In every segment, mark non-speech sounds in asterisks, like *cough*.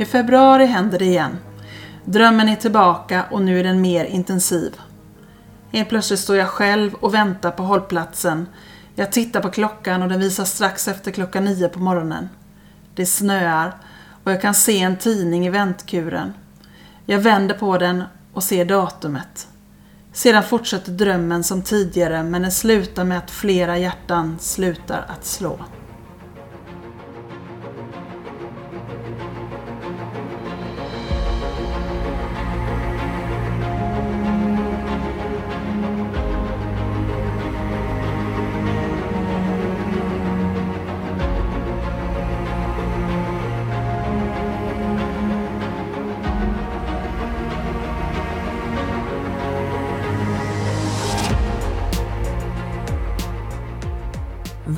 I februari händer det igen. Drömmen är tillbaka och nu är den mer intensiv. Helt plötsligt står jag själv och väntar på hållplatsen. Jag tittar på klockan och den visar strax efter klockan nio på morgonen. Det snöar och jag kan se en tidning i väntkuren. Jag vänder på den och ser datumet. Sedan fortsätter drömmen som tidigare men den slutar med att flera hjärtan slutar att slå.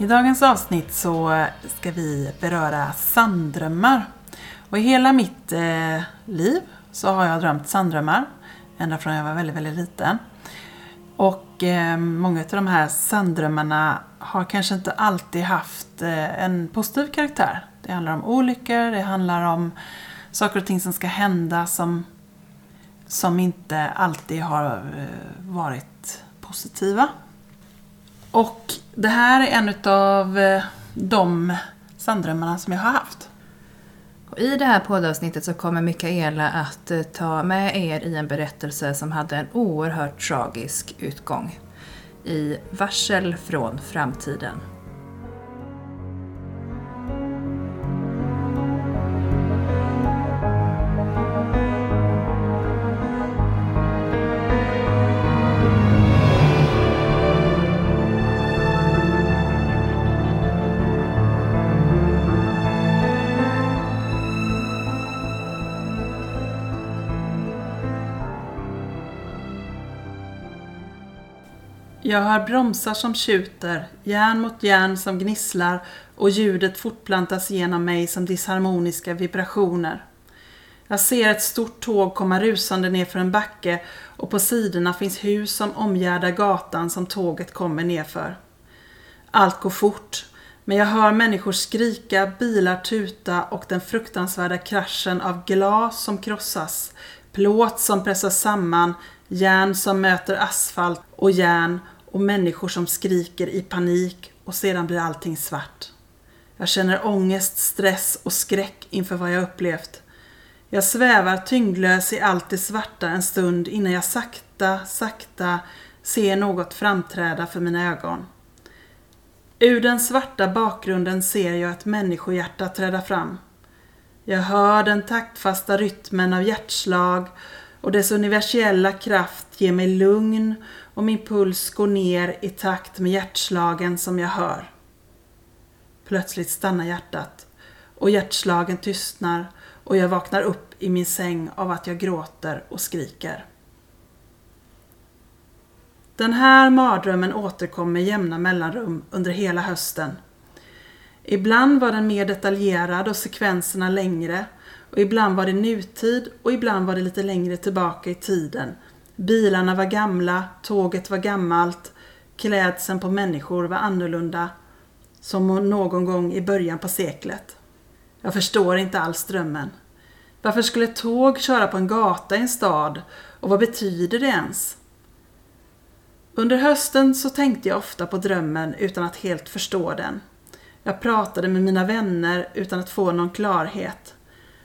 I dagens avsnitt så eh, ska vi beröra sanddrömmar. Och i hela mitt eh, liv så har jag drömt sanddrömmar. Ända från jag var väldigt, väldigt liten. Och eh, många av de här sanddrömmarna har kanske inte alltid haft eh, en positiv karaktär. Det handlar om olyckor, det handlar om saker och ting som ska hända som, som inte alltid har eh, varit positiva. Och det här är en av eh, de sanddrömmarna som jag har haft. Och I det här poddavsnittet så kommer Mikaela att eh, ta med er i en berättelse som hade en oerhört tragisk utgång. I Varsel från framtiden. Jag hör bromsar som tjuter, järn mot järn som gnisslar och ljudet fortplantas genom mig som disharmoniska vibrationer. Jag ser ett stort tåg komma rusande ner för en backe och på sidorna finns hus som omgärdar gatan som tåget kommer nerför. Allt går fort, men jag hör människor skrika, bilar tuta och den fruktansvärda kraschen av glas som krossas, plåt som pressas samman, järn som möter asfalt och järn och människor som skriker i panik och sedan blir allting svart. Jag känner ångest, stress och skräck inför vad jag upplevt. Jag svävar tyngdlös i allt det svarta en stund innan jag sakta, sakta ser något framträda för mina ögon. Ur den svarta bakgrunden ser jag ett människohjärta träda fram. Jag hör den taktfasta rytmen av hjärtslag och dess universella kraft ger mig lugn och min puls går ner i takt med hjärtslagen som jag hör. Plötsligt stannar hjärtat och hjärtslagen tystnar och jag vaknar upp i min säng av att jag gråter och skriker. Den här mardrömmen återkom med jämna mellanrum under hela hösten. Ibland var den mer detaljerad och sekvenserna längre och ibland var det nutid och ibland var det lite längre tillbaka i tiden Bilarna var gamla, tåget var gammalt, klädseln på människor var annorlunda, som någon gång i början på seklet. Jag förstår inte alls drömmen. Varför skulle tåg köra på en gata i en stad och vad betyder det ens? Under hösten så tänkte jag ofta på drömmen utan att helt förstå den. Jag pratade med mina vänner utan att få någon klarhet.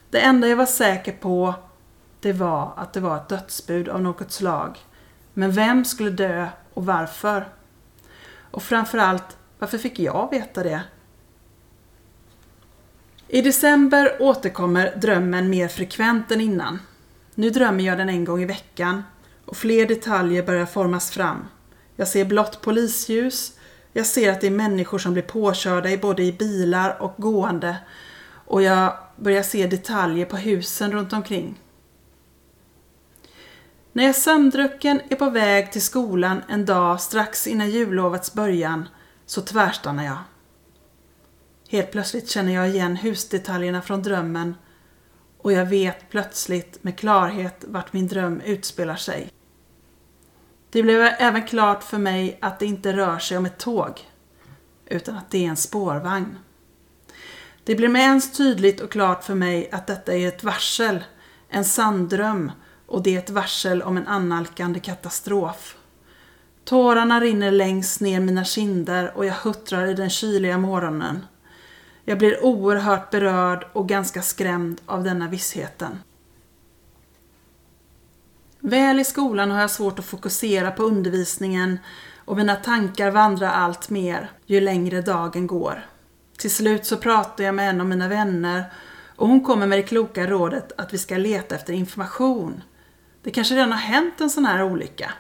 Det enda jag var säker på det var att det var ett dödsbud av något slag. Men vem skulle dö och varför? Och framförallt, varför fick jag veta det? I december återkommer drömmen mer frekvent än innan. Nu drömmer jag den en gång i veckan och fler detaljer börjar formas fram. Jag ser blått polisljus, jag ser att det är människor som blir påkörda både i bilar och gående och jag börjar se detaljer på husen runt omkring. När jag sömndrucken är på väg till skolan en dag strax innan jullovets början så tvärstannar jag. Helt plötsligt känner jag igen husdetaljerna från drömmen och jag vet plötsligt med klarhet vart min dröm utspelar sig. Det blev även klart för mig att det inte rör sig om ett tåg utan att det är en spårvagn. Det blev med ens tydligt och klart för mig att detta är ett varsel, en sanddröm och det är ett varsel om en annalkande katastrof. Tårarna rinner längst ner mina kinder och jag huttrar i den kyliga morgonen. Jag blir oerhört berörd och ganska skrämd av denna vissheten. Väl i skolan har jag svårt att fokusera på undervisningen och mina tankar vandrar allt mer ju längre dagen går. Till slut så pratar jag med en av mina vänner och hon kommer med det kloka rådet att vi ska leta efter information. Det kanske redan har hänt en sån här olycka.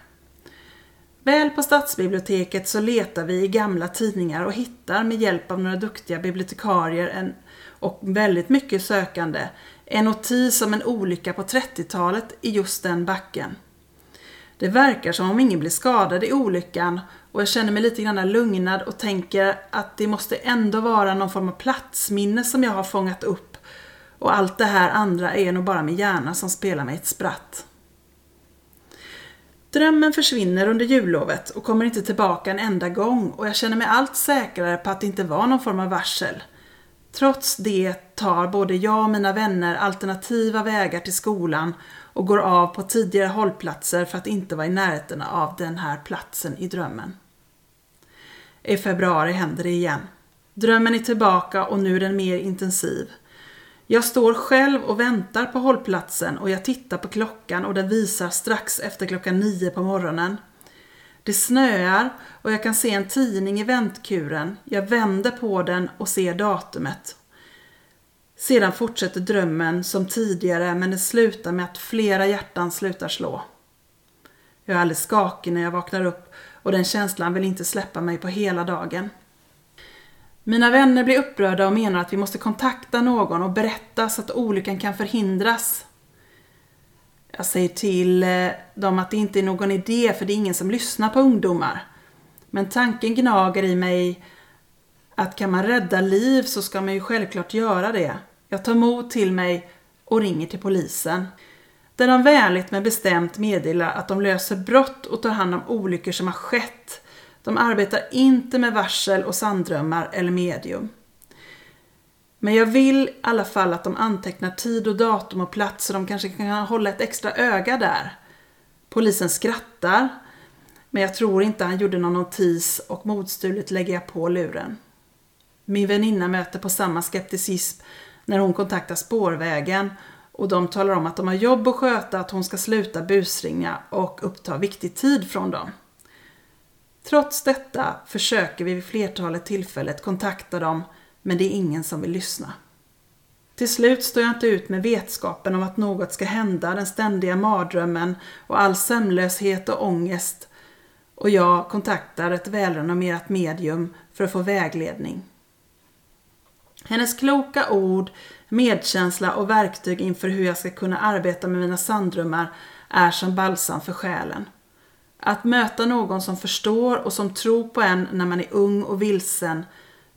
Väl på stadsbiblioteket så letar vi i gamla tidningar och hittar med hjälp av några duktiga bibliotekarier en, och väldigt mycket sökande en notis om en olycka på 30-talet i just den backen. Det verkar som om ingen blir skadad i olyckan och jag känner mig lite grann lugnad och tänker att det måste ändå vara någon form av platsminne som jag har fångat upp och allt det här andra är nog bara min hjärna som spelar mig ett spratt. Drömmen försvinner under jullovet och kommer inte tillbaka en enda gång och jag känner mig allt säkrare på att det inte var någon form av varsel. Trots det tar både jag och mina vänner alternativa vägar till skolan och går av på tidigare hållplatser för att inte vara i närheten av den här platsen i drömmen. I februari händer det igen. Drömmen är tillbaka och nu är den mer intensiv. Jag står själv och väntar på hållplatsen och jag tittar på klockan och den visar strax efter klockan nio på morgonen. Det snöar och jag kan se en tidning i väntkuren. Jag vänder på den och ser datumet. Sedan fortsätter drömmen som tidigare men det slutar med att flera hjärtan slutar slå. Jag är alldeles skakig när jag vaknar upp och den känslan vill inte släppa mig på hela dagen. Mina vänner blir upprörda och menar att vi måste kontakta någon och berätta så att olyckan kan förhindras. Jag säger till eh, dem att det inte är någon idé för det är ingen som lyssnar på ungdomar. Men tanken gnager i mig att kan man rädda liv så ska man ju självklart göra det. Jag tar mod till mig och ringer till polisen. Där de vänligt men bestämt meddelar att de löser brott och tar hand om olyckor som har skett de arbetar inte med varsel och sanddrömmar eller medium. Men jag vill i alla fall att de antecknar tid och datum och plats så de kanske kan hålla ett extra öga där. Polisen skrattar, men jag tror inte han gjorde någon notis och modstulet lägger jag på luren. Min väninna möter på samma skepticism när hon kontaktar spårvägen och de talar om att de har jobb att sköta, att hon ska sluta busringa och uppta viktig tid från dem. Trots detta försöker vi vid flertalet tillfället kontakta dem, men det är ingen som vill lyssna. Till slut står jag inte ut med vetskapen om att något ska hända, den ständiga mardrömmen och all sömnlöshet och ångest och jag kontaktar ett välrenommerat medium för att få vägledning. Hennes kloka ord, medkänsla och verktyg inför hur jag ska kunna arbeta med mina sanddrömmar är som balsam för själen. Att möta någon som förstår och som tror på en när man är ung och vilsen,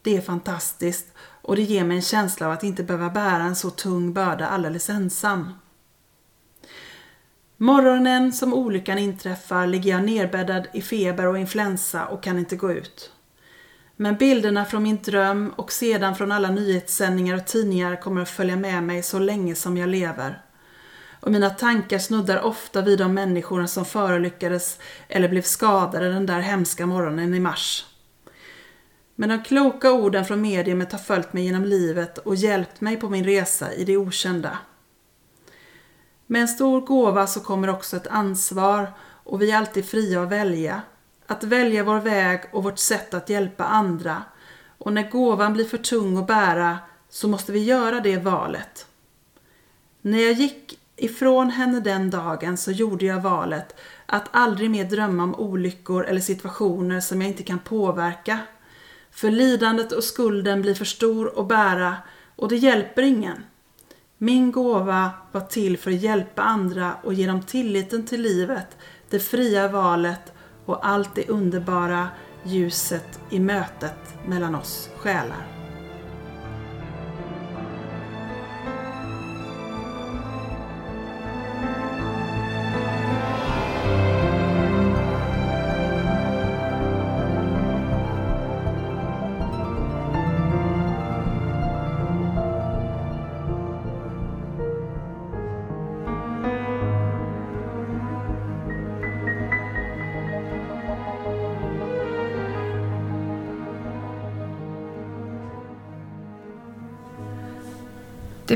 det är fantastiskt och det ger mig en känsla av att inte behöva bära en så tung börda alldeles ensam. Morgonen som olyckan inträffar ligger jag nerbäddad i feber och influensa och kan inte gå ut. Men bilderna från min dröm och sedan från alla nyhetssändningar och tidningar kommer att följa med mig så länge som jag lever och mina tankar snuddar ofta vid de människor som förolyckades eller blev skadade den där hemska morgonen i mars. Men de kloka orden från mediumet har följt mig genom livet och hjälpt mig på min resa i det okända. Med en stor gåva så kommer också ett ansvar och vi är alltid fria att välja. Att välja vår väg och vårt sätt att hjälpa andra. Och när gåvan blir för tung att bära så måste vi göra det valet. När jag gick ifrån henne den dagen så gjorde jag valet att aldrig mer drömma om olyckor eller situationer som jag inte kan påverka. För lidandet och skulden blir för stor att bära och det hjälper ingen. Min gåva var till för att hjälpa andra och ge dem tilliten till livet, det fria valet och allt det underbara ljuset i mötet mellan oss själar.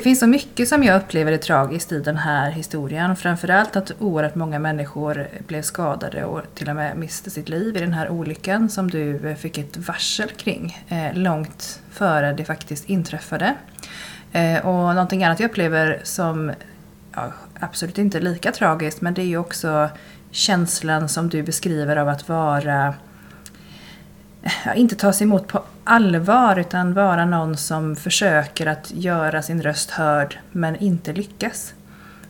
Finns så mycket som jag upplever är tragiskt i den här historien. Framförallt att oerhört många människor blev skadade och till och med miste sitt liv i den här olyckan som du eh, fick ett varsel kring eh, långt före det faktiskt inträffade. Eh, och någonting annat jag upplever som ja, absolut inte är lika tragiskt men det är ju också känslan som du beskriver av att vara Eh, inte tas emot på allvar utan vara någon som försöker att göra sin röst hörd men inte lyckas.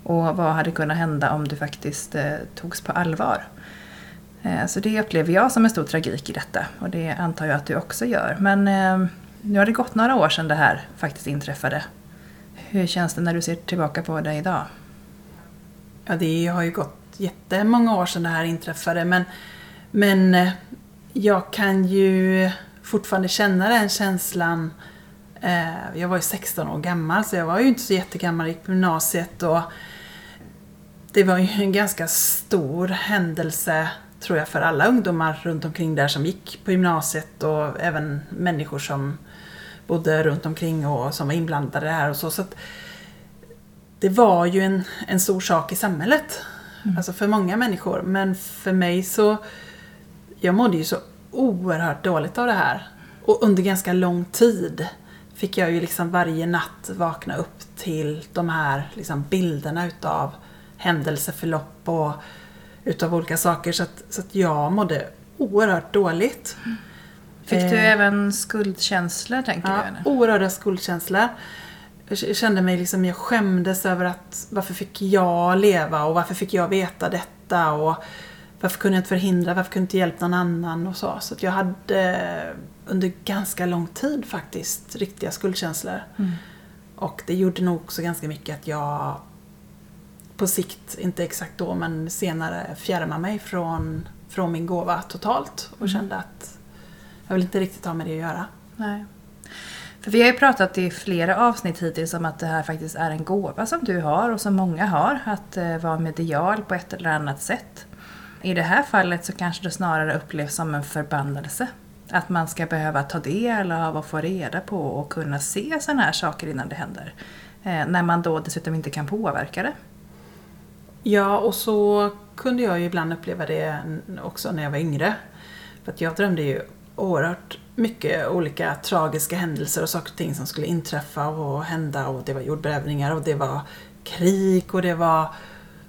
Och vad hade kunnat hända om du faktiskt eh, togs på allvar? Eh, så det upplever jag som en stor tragik i detta och det antar jag att du också gör. Men eh, nu har det gått några år sedan det här faktiskt inträffade. Hur känns det när du ser tillbaka på det idag? Ja, det har ju gått jättemånga år sedan det här inträffade men, men eh, jag kan ju fortfarande känna den känslan. Eh, jag var ju 16 år gammal så jag var ju inte så jättegammal, i gymnasiet och det var ju en ganska stor händelse tror jag för alla ungdomar runt omkring där som gick på gymnasiet och även människor som bodde runt omkring och som var inblandade här och så. så det var ju en, en stor sak i samhället. Mm. Alltså för många människor. Men för mig så jag mådde ju så oerhört dåligt av det här. Och under ganska lång tid fick jag ju liksom varje natt vakna upp till de här liksom bilderna utav händelseförlopp och utav olika saker. Så att, så att jag mådde oerhört dåligt. Fick du eh, även skuldkänslor tänker ja, du? oerhörda skuldkänslor. Jag kände mig liksom, jag skämdes över att varför fick jag leva och varför fick jag veta detta och varför kunde jag inte förhindra, varför kunde jag inte hjälpa någon annan och så. Så jag hade under ganska lång tid faktiskt riktiga skuldkänslor. Mm. Och det gjorde nog också ganska mycket att jag på sikt, inte exakt då men senare fjärmade mig från, från min gåva totalt och mm. kände att jag vill inte riktigt ha med det att göra. Nej. För vi har ju pratat i flera avsnitt hittills om att det här faktiskt är en gåva som du har och som många har, att eh, vara medial på ett eller annat sätt. I det här fallet så kanske det snarare upplevs som en förbannelse. Att man ska behöva ta del av och få reda på och kunna se sådana här saker innan det händer. Eh, när man då dessutom inte kan påverka det. Ja, och så kunde jag ju ibland uppleva det också när jag var yngre. För att jag drömde ju oerhört mycket olika tragiska händelser och saker och ting som skulle inträffa och hända och det var jordbävningar och det var krig och det var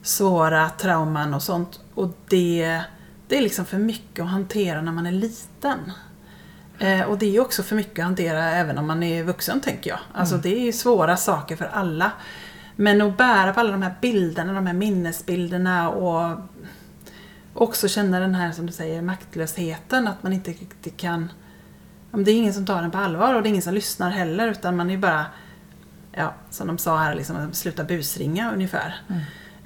svåra trauman och sånt. Och det, det är liksom för mycket att hantera när man är liten. Eh, och det är också för mycket att hantera även om man är vuxen tänker jag. Alltså mm. det är svåra saker för alla. Men att bära på alla de här bilderna, de här minnesbilderna och också känna den här, som du säger, maktlösheten. Att man inte riktigt kan... Det är ingen som tar den på allvar och det är ingen som lyssnar heller utan man är bara, ja, som de sa här, liksom, sluta busringa ungefär. Mm.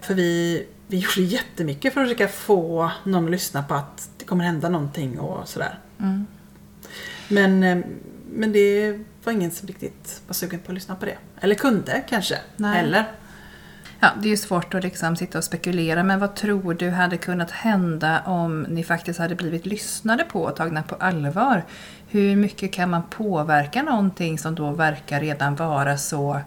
För vi, vi gjorde jättemycket för att försöka få någon att lyssna på att det kommer hända någonting och sådär. Mm. Men, eh, men det var ingen som riktigt var sugen på att lyssna på det. Eller kunde kanske. Nej. Eller. Ja, det är ju svårt att liksom sitta och spekulera, men vad tror du hade kunnat hända om ni faktiskt hade blivit lyssnade på och tagna på allvar? Hur mycket kan man påverka någonting som då verkar redan vara så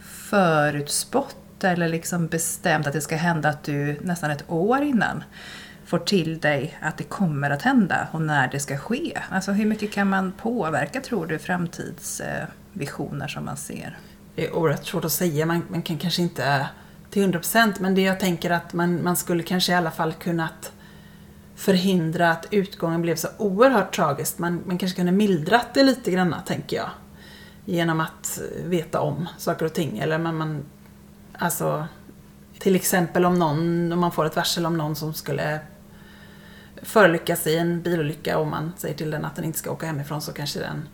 förutspått eller liksom bestämt att det ska hända att du nästan ett år innan får till dig att det kommer att hända och när det ska ske? Alltså hur mycket kan man påverka tror du framtidsvisioner som man ser? Det är oerhört svårt att säga, man, man kan kanske inte till 100% men det jag tänker att man, man skulle kanske i alla fall kunnat förhindra att utgången blev så oerhört tragisk. Man, man kanske kunde mildrat det lite grann, tänker jag. Genom att veta om saker och ting. Eller man, man alltså, till exempel om någon, om man får ett varsel om någon som skulle förolyckas i en bilolycka och man säger till den att den inte ska åka hemifrån så kanske den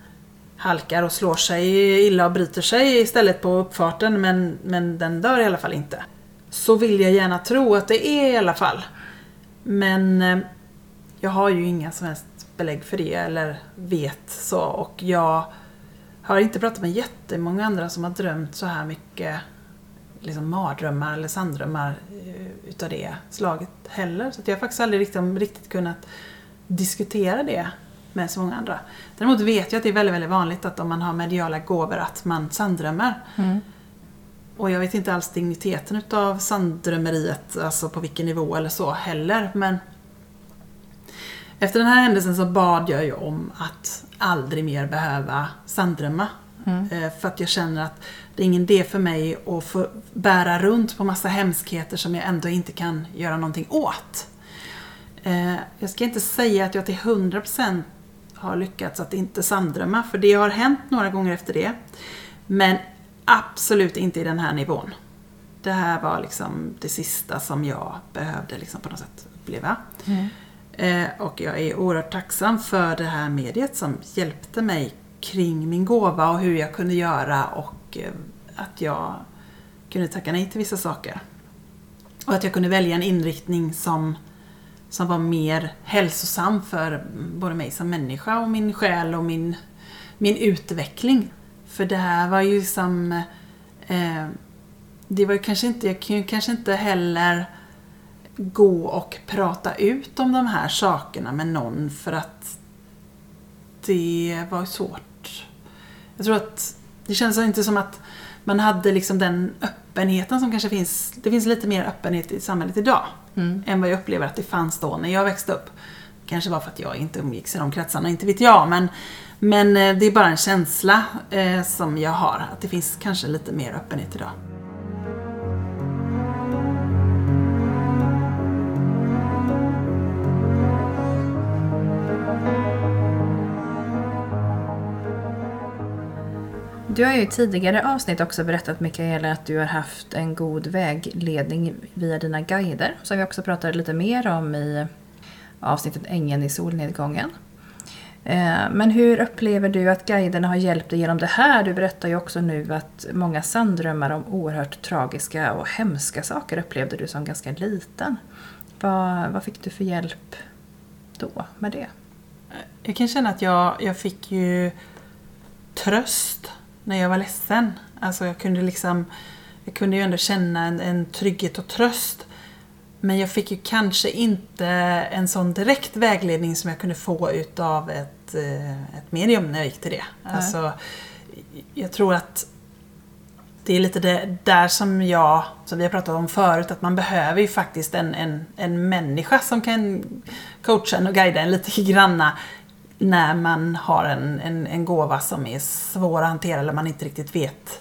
halkar och slår sig illa och bryter sig istället på uppfarten men, men den dör i alla fall inte. Så vill jag gärna tro att det är i alla fall. Men eh, jag har ju inga som helst belägg för det eller vet så och jag har inte pratat med jättemånga andra som har drömt så här mycket liksom mardrömmar eller sanddrömmar eh, utav det slaget heller. Så jag har faktiskt aldrig riktigt, riktigt kunnat diskutera det med så många andra. Däremot vet jag att det är väldigt, väldigt vanligt att om man har mediala gåvor att man sanddrömmer. Mm. Och jag vet inte alls digniteten utav sanddrömmeriet, alltså på vilken nivå eller så heller. Men efter den här händelsen så bad jag ju om att aldrig mer behöva sanddrömma. Mm. Eh, för att jag känner att det är ingen idé för mig att få bära runt på massa hemskheter som jag ändå inte kan göra någonting åt. Eh, jag ska inte säga att jag till 100% har lyckats att inte sanddrömma, för det har hänt några gånger efter det. Men absolut inte i den här nivån. Det här var liksom det sista som jag behövde liksom på något sätt uppleva. Mm. Eh, och jag är oerhört tacksam för det här mediet som hjälpte mig kring min gåva och hur jag kunde göra och eh, att jag kunde tacka nej till vissa saker. Och att jag kunde välja en inriktning som som var mer hälsosam för både mig som människa och min själ och min, min utveckling. För det här var ju som... Eh, det var ju kanske inte, jag kunde kanske inte heller gå och prata ut om de här sakerna med någon för att det var svårt. Jag tror att det känns inte som att man hade liksom den öppenheten som kanske finns, det finns lite mer öppenhet i samhället idag mm. än vad jag upplever att det fanns då när jag växte upp. Kanske var för att jag inte umgicks i de kretsarna, inte vet jag. Men, men eh, det är bara en känsla eh, som jag har, att det finns kanske lite mer öppenhet idag. Du har ju i tidigare avsnitt också berättat Mikaela att du har haft en god vägledning via dina guider som vi också pratade lite mer om i avsnittet Ängen i solnedgången. Eh, men hur upplever du att guiderna har hjälpt dig genom det här? Du berättar ju också nu att många sanddrömmar om oerhört tragiska och hemska saker upplevde du som ganska liten. Vad, vad fick du för hjälp då med det? Jag kan känna att jag, jag fick ju tröst när jag var ledsen. Alltså jag kunde liksom jag kunde ju ändå känna en, en trygghet och tröst. Men jag fick ju kanske inte en sån direkt vägledning som jag kunde få utav ett, eh, ett medium när jag gick till det. Nej. Alltså, jag tror att det är lite det där som jag, som vi har pratat om förut, att man behöver ju faktiskt en, en, en människa som kan coacha en och guida en lite *laughs* granna när man har en, en, en gåva som är svår att hantera eller man inte riktigt vet.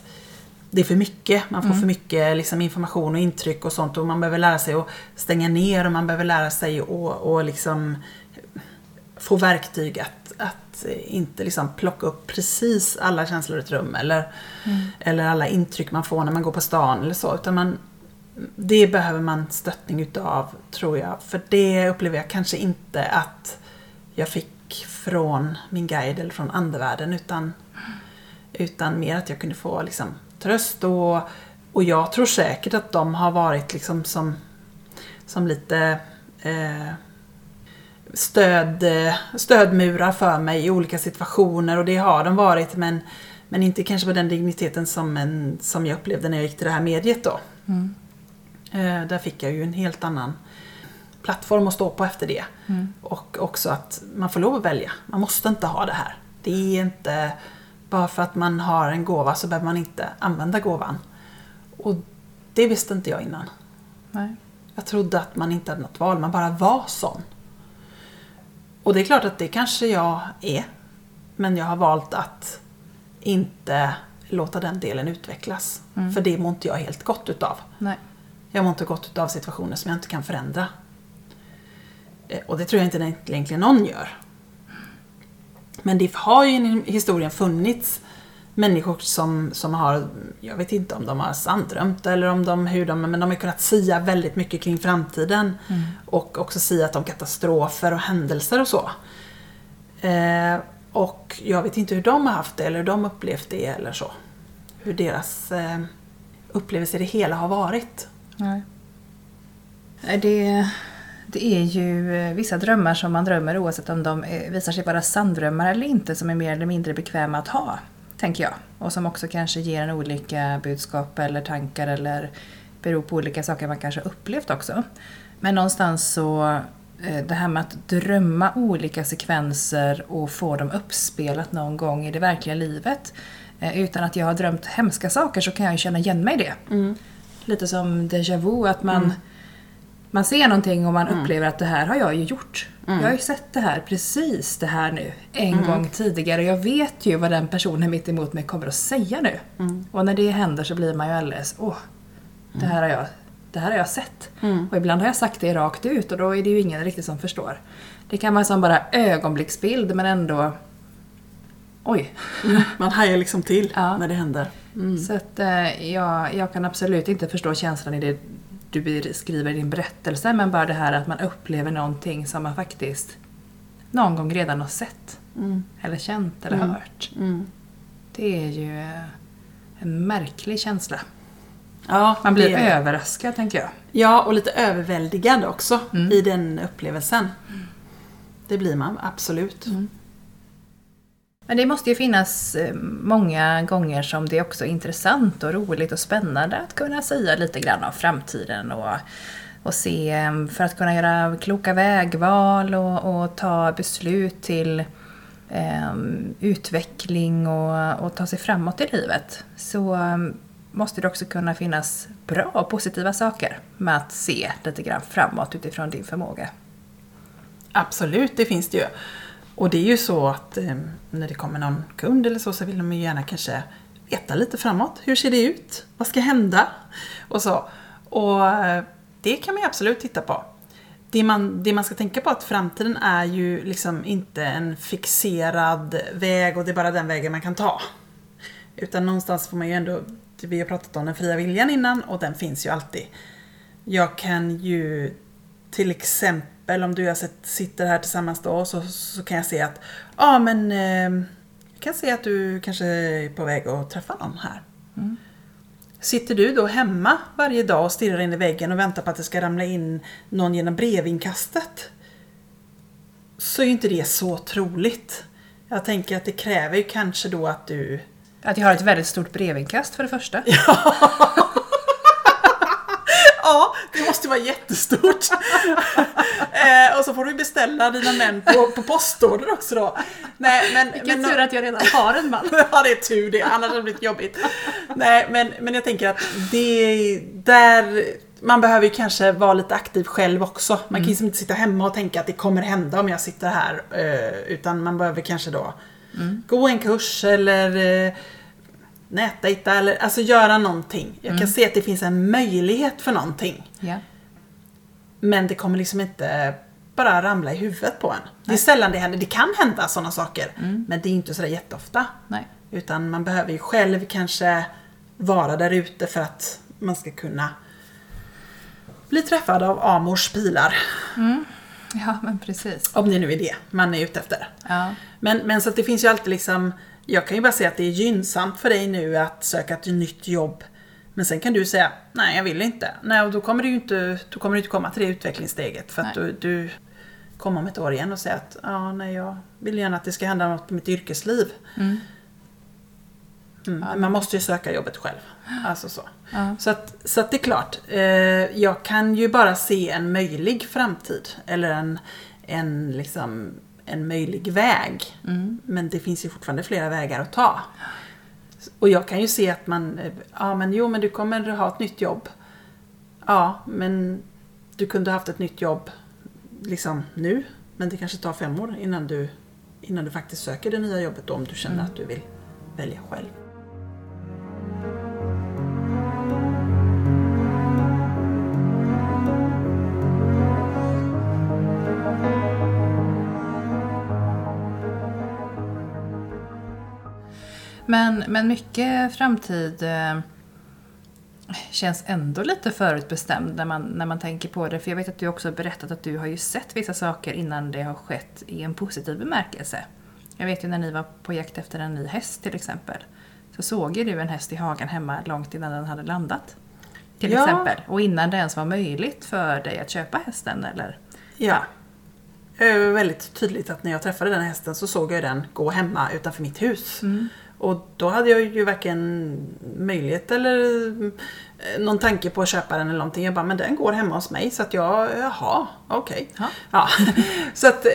Det är för mycket, man får mm. för mycket liksom, information och intryck och sånt och man behöver lära sig att stänga ner och man behöver lära sig att och liksom få verktyg att, att inte liksom plocka upp precis alla känslor i ett rum eller, mm. eller alla intryck man får när man går på stan eller så. Utan man, det behöver man stöttning utav, tror jag. För det upplever jag kanske inte att jag fick från min guide eller från andevärlden utan, utan mer att jag kunde få liksom, tröst och, och jag tror säkert att de har varit liksom som, som lite eh, stöd, stödmurar för mig i olika situationer och det har de varit men, men inte kanske på den digniteten som, en, som jag upplevde när jag gick till det här mediet då. Mm. Eh, där fick jag ju en helt annan plattform att stå på efter det. Mm. Och också att man får lov att välja. Man måste inte ha det här. Det är inte bara för att man har en gåva så behöver man inte använda gåvan. Och det visste inte jag innan. Nej. Jag trodde att man inte hade något val, man bara var sån. Och det är klart att det kanske jag är. Men jag har valt att inte låta den delen utvecklas. Mm. För det mår inte jag helt gott utav. Nej. Jag mår inte gott utav situationer som jag inte kan förändra. Eh, Och det tror jag inte egentligen någon gör. Men det har ju i historien funnits människor som, som har, jag vet inte om de har sanddrömt eller om de, hur de, men de har kunnat sia väldigt mycket kring framtiden. Mm. Och också siat om katastrofer och händelser och så. Eh, och jag vet inte hur de har haft det eller hur de upplevt det eller så. Hur deras eh, upplevelse i det hela har varit. Nej. Nej, Det, det är ju eh, vissa drömmar som man drömmer oavsett om de eh, visar sig vara sanndrömmar eller inte som är mer eller mindre bekväma att ha, tänker jag. Och som också kanske ger en olika budskap eller tankar eller beror på olika saker man kanske upplevt också. Men någonstans så, eh, det här med att drömma olika sekvenser och få dem uppspelat någon gång i det verkliga livet utan att jag har drömt hemska saker så kan jag ju känna igen mig i det lite som déjà vu, att man, man ser någonting och man upplever att det här har jag ju gjort. Jag har ju sett det här, precis det här nu, en gång tidigare. Jag vet ju vad den personen mitt emot mig kommer att säga nu. Och när det händer så blir man ju alldeles, åh, det här har jag, det här har jag sett. Och ibland har jag sagt det rakt ut och då är det ju ingen riktigt som förstår. Det kan vara som bara ögonblicksbild men ändå, oj. Man hajar liksom till *laughs* Ja. när det händer. Så att eh, jag, jag kan absolut inte förstå känslan i det du beskriver din berättelse, men bara det här att man upplever någonting som man faktiskt någon gång redan har sett, Mm. eller känt eller Mm. hört. Mm. Det är ju eh, en märklig känsla. Ja, Man blir det överraskad, tänker jag. Ja, och lite överväldigad också Mm. i den upplevelsen. Det blir man, absolut. Men det måste ju finnas eh, många gånger som det är också intressant och roligt och spännande att kunna säga lite grann om framtiden och, och se eh, för att kunna göra kloka vägval och, och ta beslut till eh, utveckling och, och ta sig framåt i livet. Så eh, måste det också kunna finnas bra och positiva saker med att se lite grann framåt utifrån din förmåga. Absolut, det finns det ju. Och det är ju så att eh, när det kommer någon kund eller så, så vill de ju gärna kanske veta lite framåt. Hur ser det ut? Vad ska hända? Och så. Och eh, det kan man ju absolut titta på. Det man, det man ska tänka på är att framtiden är ju liksom inte en fixerad väg och det är bara den vägen man kan ta. Utan någonstans får man ju ändå, vi har pratat om den fria viljan innan och den finns ju alltid. Jag kan ju till exempel om du och jag sitter här tillsammans då så, så kan jag se att ja men eh, jag kan se att du kanske är på väg att träffa någon här. Sitter du då hemma varje dag och stirrar in i väggen och väntar på att det ska ramla in någon genom brevinkastet så är ju inte det så troligt. Jag tänker att det kräver ju kanske då att du Att jag har ett väldigt stort brevinkast för det första. Ja, *laughs* *laughs* det måste vara jättestort. *laughs* eh, och så får du beställa dina män på, på postorder också då. Nej, men, Vilken men, tur att jag redan har en man. *laughs* ja, det är tur det. Annars hade det blivit jobbigt. Nej, men, men jag tänker att det där... Man behöver ju kanske vara lite aktiv själv också. Man kan ju liksom inte sitta hemma och tänka att det kommer hända om jag sitter här. eh, Utan man behöver kanske då gå en kurs eller eh, nätdejta eller alltså göra någonting. Jag kan se att det finns en möjlighet för någonting. Ja. Men det kommer liksom inte bara ramla i huvudet på en. Det är sällan det händer. Det kan hända sådana saker. Men det är inte sådär jätteofta. Nej. Utan man behöver ju själv kanske vara där ute för att man ska kunna bli träffad av Amors pilar. Ja, men precis. Om det nu är det man är ute efter. Ja. Men, men så att det finns ju alltid liksom Jag kan ju bara säga att det är gynnsamt för dig nu att söka ett nytt jobb. Men sen kan du säga Nej jag vill inte. Nej och då kommer du ju inte, då kommer du inte komma till det utvecklingssteget. För att du, du kommer om ett år igen och säger att ja, nej, jag vill gärna att det ska hända något på mitt yrkesliv. Mm. Mm. Man måste ju söka jobbet själv. Alltså så. Ja. Så, att, så att det är klart, eh, jag kan ju bara se en möjlig framtid. Eller en, en, liksom, en möjlig väg. Mm. Men det finns ju fortfarande flera vägar att ta. Och jag kan ju se att man, eh, ja men jo men du kommer ha ett nytt jobb. Ja, men du kunde haft ett nytt jobb liksom nu. Men det kanske tar fem år innan du, innan du faktiskt söker det nya jobbet då, om du känner Mm. att du vill välja själv. Men, men mycket framtid eh, känns ändå lite förutbestämd när man, när man tänker på det. För jag vet att du också har berättat att du har ju sett vissa saker innan det har skett i en positiv bemärkelse. Jag vet ju när ni var på jakt efter en ny häst till exempel. Så såg ju du en häst i hagen hemma långt innan den hade landat. Till Ja. exempel. Och innan det ens var möjligt för dig att köpa hästen eller? Ja. Det var väldigt tydligt att när jag träffade den hästen så såg jag den gå hemma utanför mitt hus. Och då hade jag ju varken möjlighet eller eh, någon tanke på att köpa den eller någonting. Jag bara, men den går hemma hos mig så att jag, jaha, okej. Ja. Ja. *laughs* Så att eh,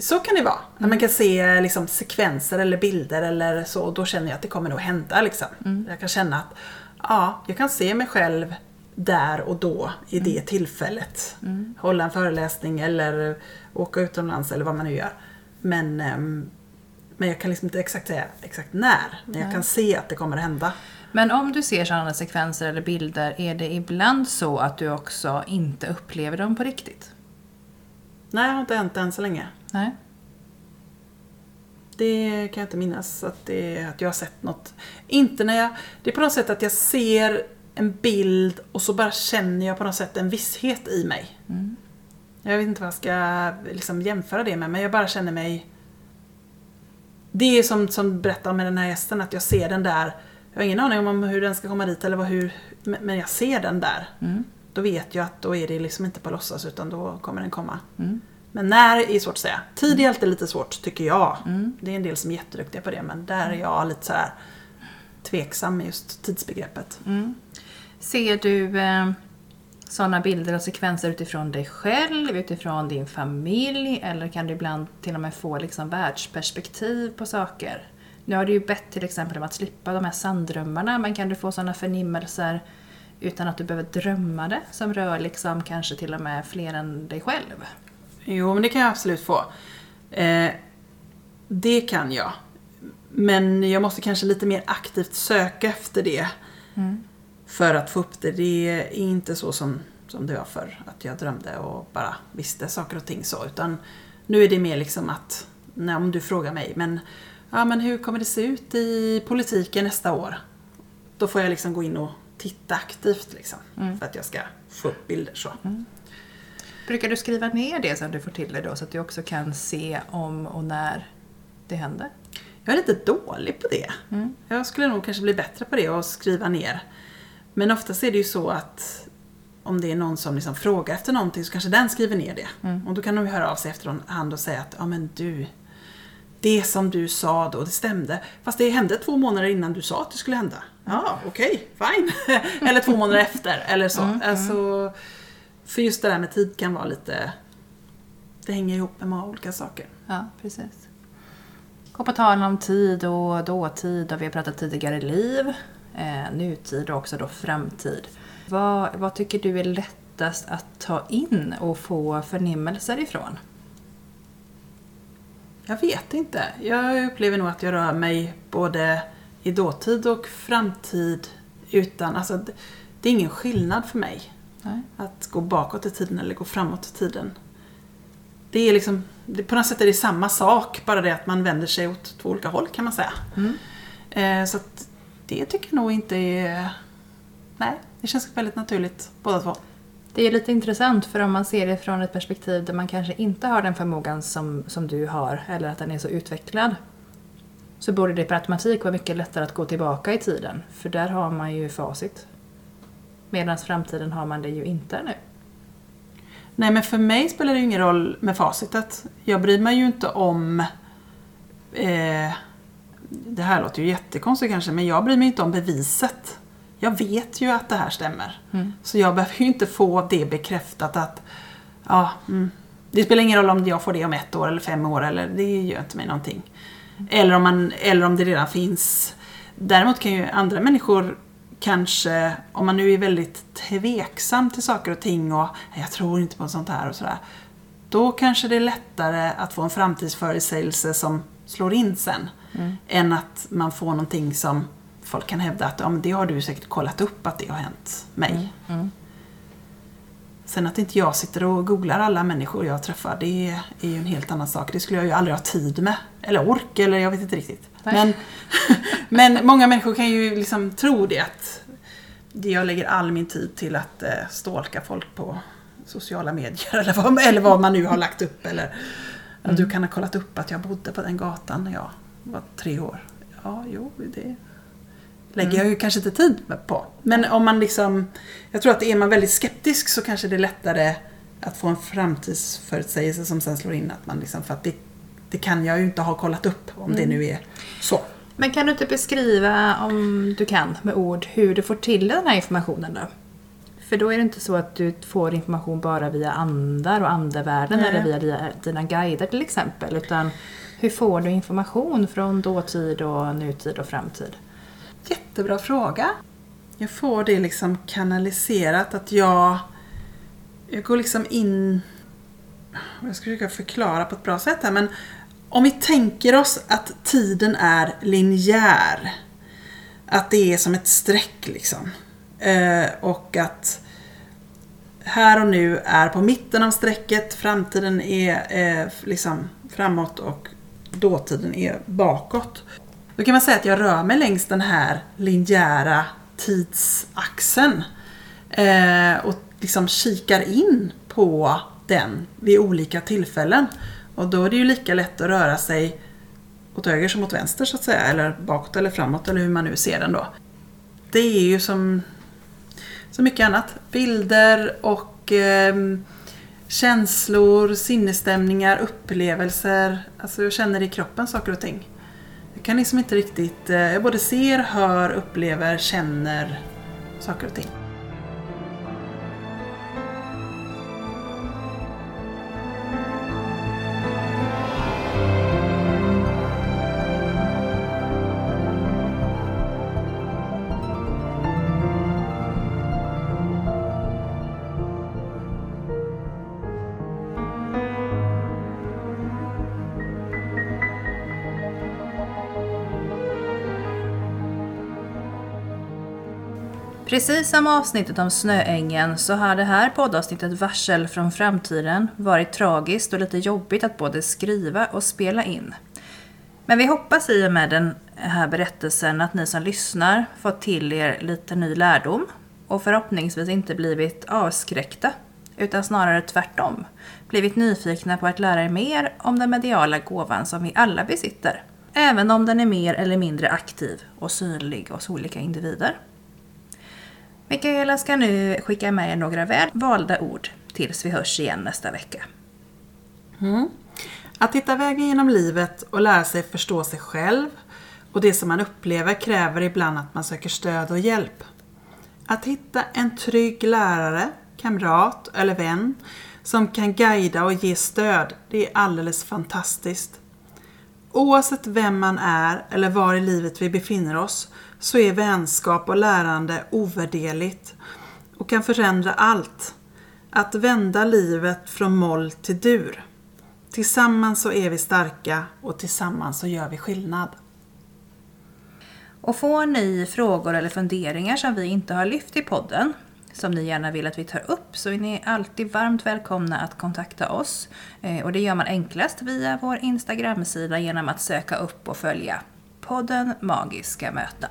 så kan det vara. När man kan se liksom, sekvenser eller bilder eller så. Då känner jag att det kommer nog hända liksom. Jag kan känna att ja, jag kan se mig själv där och då i det tillfället. Hålla en föreläsning eller åka utomlands eller vad man nu gör. Men, ehm, men jag kan liksom inte exakt säga exakt när. Men jag kan se att det kommer att hända. Men om du ser sådana sekvenser eller bilder, är det ibland så att du också inte upplever dem på riktigt? Nej, det har inte hänt än så länge. Nej. Det kan jag inte minnas att, det, att jag har sett något. Inte när jag... Det är på något sätt att jag ser en bild och så bara känner jag på något sätt en visshet i mig. Jag vet inte vad jag ska liksom jämföra det med, men jag bara känner mig... Det är som, som berättar med den här hästen, att jag ser den där. Jag har ingen aning om hur den ska komma dit eller vad, hur, men jag ser den där. Mm. Då vet jag att då är det liksom inte på låtsas utan då kommer den komma. Mm. Men när är svårt att säga. Tid är alltid lite svårt tycker jag. Det är en del som är jätteduktiga på det men där är jag lite så här tveksam med just tidsbegreppet. Mm. Ser du eh, sådana bilder och sekvenser utifrån dig själv, utifrån din familj eller kan du ibland till och med få liksom världsperspektiv på saker? Nu har du ju bett till exempel om att slippa de här sanddrömmarna men kan du få sådana förnimmelser utan att du behöver drömma det som rör liksom kanske till och med fler än dig själv? Jo men det kan jag absolut få. Eh, det kan jag. Men jag måste kanske lite mer aktivt söka efter det. För att få upp det. Det är inte så som, som det var förr. Att jag drömde och bara visste saker och ting så. Utan nu är det mer liksom att, när, om du frågar mig, men, ja, men hur kommer det se ut i politiken nästa år? Då får jag liksom gå in och titta aktivt liksom. För att jag ska få upp bilder så. Brukar du skriva ner det som du får till dig då så att du också kan se om och när det händer? Jag är lite dålig på det. Mm. Jag skulle nog kanske bli bättre på det och skriva ner. Men oftast är det ju så att om det är någon som liksom frågar efter någonting så kanske den skriver ner det. Mm. Och då kan de ju höra av sig efterhand och säga att ja men du, det som du sa då, det stämde. Fast det hände två månader innan du sa att det skulle hända. Ja, okej, fine. *laughs* eller två månader efter, eller så. Mm, Alltså, för just det där med tid kan vara lite... Det hänger ihop med många olika saker. Ja, precis. Och på tal om tid och dåtid, och vi har pratat tidigare liv, eh, nutid och också då framtid. Vad, vad tycker du är lättast att ta in och få förnimmelser ifrån? Jag vet inte. Jag upplever nog att jag rör mig både i dåtid och framtid utan, alltså det, är ingen skillnad för mig Nej. att gå bakåt i tiden eller gå framåt i tiden. Det är liksom, det, på något sätt är det samma sak, bara det att man vänder sig åt två olika håll kan man säga. Mm. Eh, så att det tycker jag nog inte är... Nej, det känns väldigt naturligt båda två. Det är lite intressant för om man ser det från ett perspektiv där man kanske inte har den förmågan som, som du har eller att den är så utvecklad så borde det per automatik vara mycket lättare att gå tillbaka i tiden för där har man ju facit. Medan framtiden har man det ju inte nu. Nej men för mig spelar det ju ingen roll med facitet. Jag bryr mig ju inte om eh, det här låter ju jättekonstigt kanske, men jag bryr mig inte om beviset. Jag vet ju att det här stämmer. Mm. Så jag behöver ju inte få det bekräftat att ja, mm, det spelar ingen roll om jag får det om ett år eller fem år, eller det gör inte mig någonting. Eller om, man, eller om det redan finns. Däremot kan ju andra människor kanske, om man nu är väldigt tveksam till saker och ting och jag tror inte på sånt här och sådär. Då kanske det är lättare att få en framtidsförutsägelse som slår in sen. Mm. Än att man får någonting som folk kan hävda att ja, men det har du säkert kollat upp att det har hänt mig. Mm. Sen att inte jag sitter och googlar alla människor jag träffar, det är ju en helt annan sak. Det skulle jag ju aldrig ha tid med. Eller ork, eller jag vet inte riktigt. Nej. Men, *laughs* men många människor kan ju liksom tro det att jag lägger all min tid till att eh, stalka folk på sociala medier *laughs* eller vad, eller vad man nu har lagt upp. Eller att du kan ha kollat upp att jag bodde på den gatan när jag var tre år. Ja, jo, det lägger jag ju kanske inte tid på. Men om man liksom, jag tror att är man väldigt skeptisk så kanske det är lättare att få en framtidsförutsägelse som sen slår in att man liksom, för att det, det kan jag ju inte ha kollat upp om det nu är så. Men kan du inte beskriva, om du kan, med ord hur du får till den här informationen då? För då är det inte så att du får information bara via andar och andevärlden Nej. eller via dina- guider till exempel. Utan hur får du information från dåtid och nutid och framtid? Jättebra fråga. Jag får det liksom kanaliserat att jag, jag går liksom in, jag ska försöka förklara på ett bra sätt här men om vi tänker oss att tiden är linjär. Att det är som ett streck liksom. Eh, och att här och nu är på mitten av strecket, framtiden är eh, liksom framåt och dåtiden är bakåt. Då kan man säga att jag rör mig längs den här linjära tidsaxeln. Eh, och liksom kikar in på den vid olika tillfällen. Och då är det ju lika lätt att röra sig åt höger som åt vänster så att säga. Eller bakåt eller framåt eller hur man nu ser den då. Det är ju som så mycket annat. Bilder och eh, känslor, sinnesstämningar, upplevelser. Alltså jag känner i kroppen saker och ting. Jag kan liksom inte riktigt... eh, Jag både ser, hör, upplever, känner saker och ting. Precis som avsnittet om Snöängen så har det här poddavsnittet Varsel från framtiden varit tragiskt och lite jobbigt att både skriva och spela in. Men vi hoppas i och med den här berättelsen att ni som lyssnar fått till er lite ny lärdom och förhoppningsvis inte blivit avskräckta utan snarare tvärtom. Blivit nyfikna på att lära er mer om den mediala gåvan som vi alla besitter. Även om den är mer eller mindre aktiv och synlig hos olika individer. Mikaela ska nu skicka med er några väl valda ord tills vi hörs igen nästa vecka. Mm. Att hitta vägen genom livet och lära sig förstå sig själv och det som man upplever kräver ibland att man söker stöd och hjälp. Att hitta en trygg lärare, kamrat eller vän som kan guida och ge stöd, det är alldeles fantastiskt. Oavsett vem man är eller var i livet vi befinner oss så är vänskap och lärande ovärderligt och kan förändra allt. Att vända livet från moll till dur. Tillsammans så är vi starka och tillsammans så gör vi skillnad. Och får ni frågor eller funderingar som vi inte har lyft i podden, som ni gärna vill att vi tar upp, så är ni alltid varmt välkomna att kontakta oss. Eh, och det gör man enklast via vår Instagram-sida genom att söka upp och följa podden Magiska möten.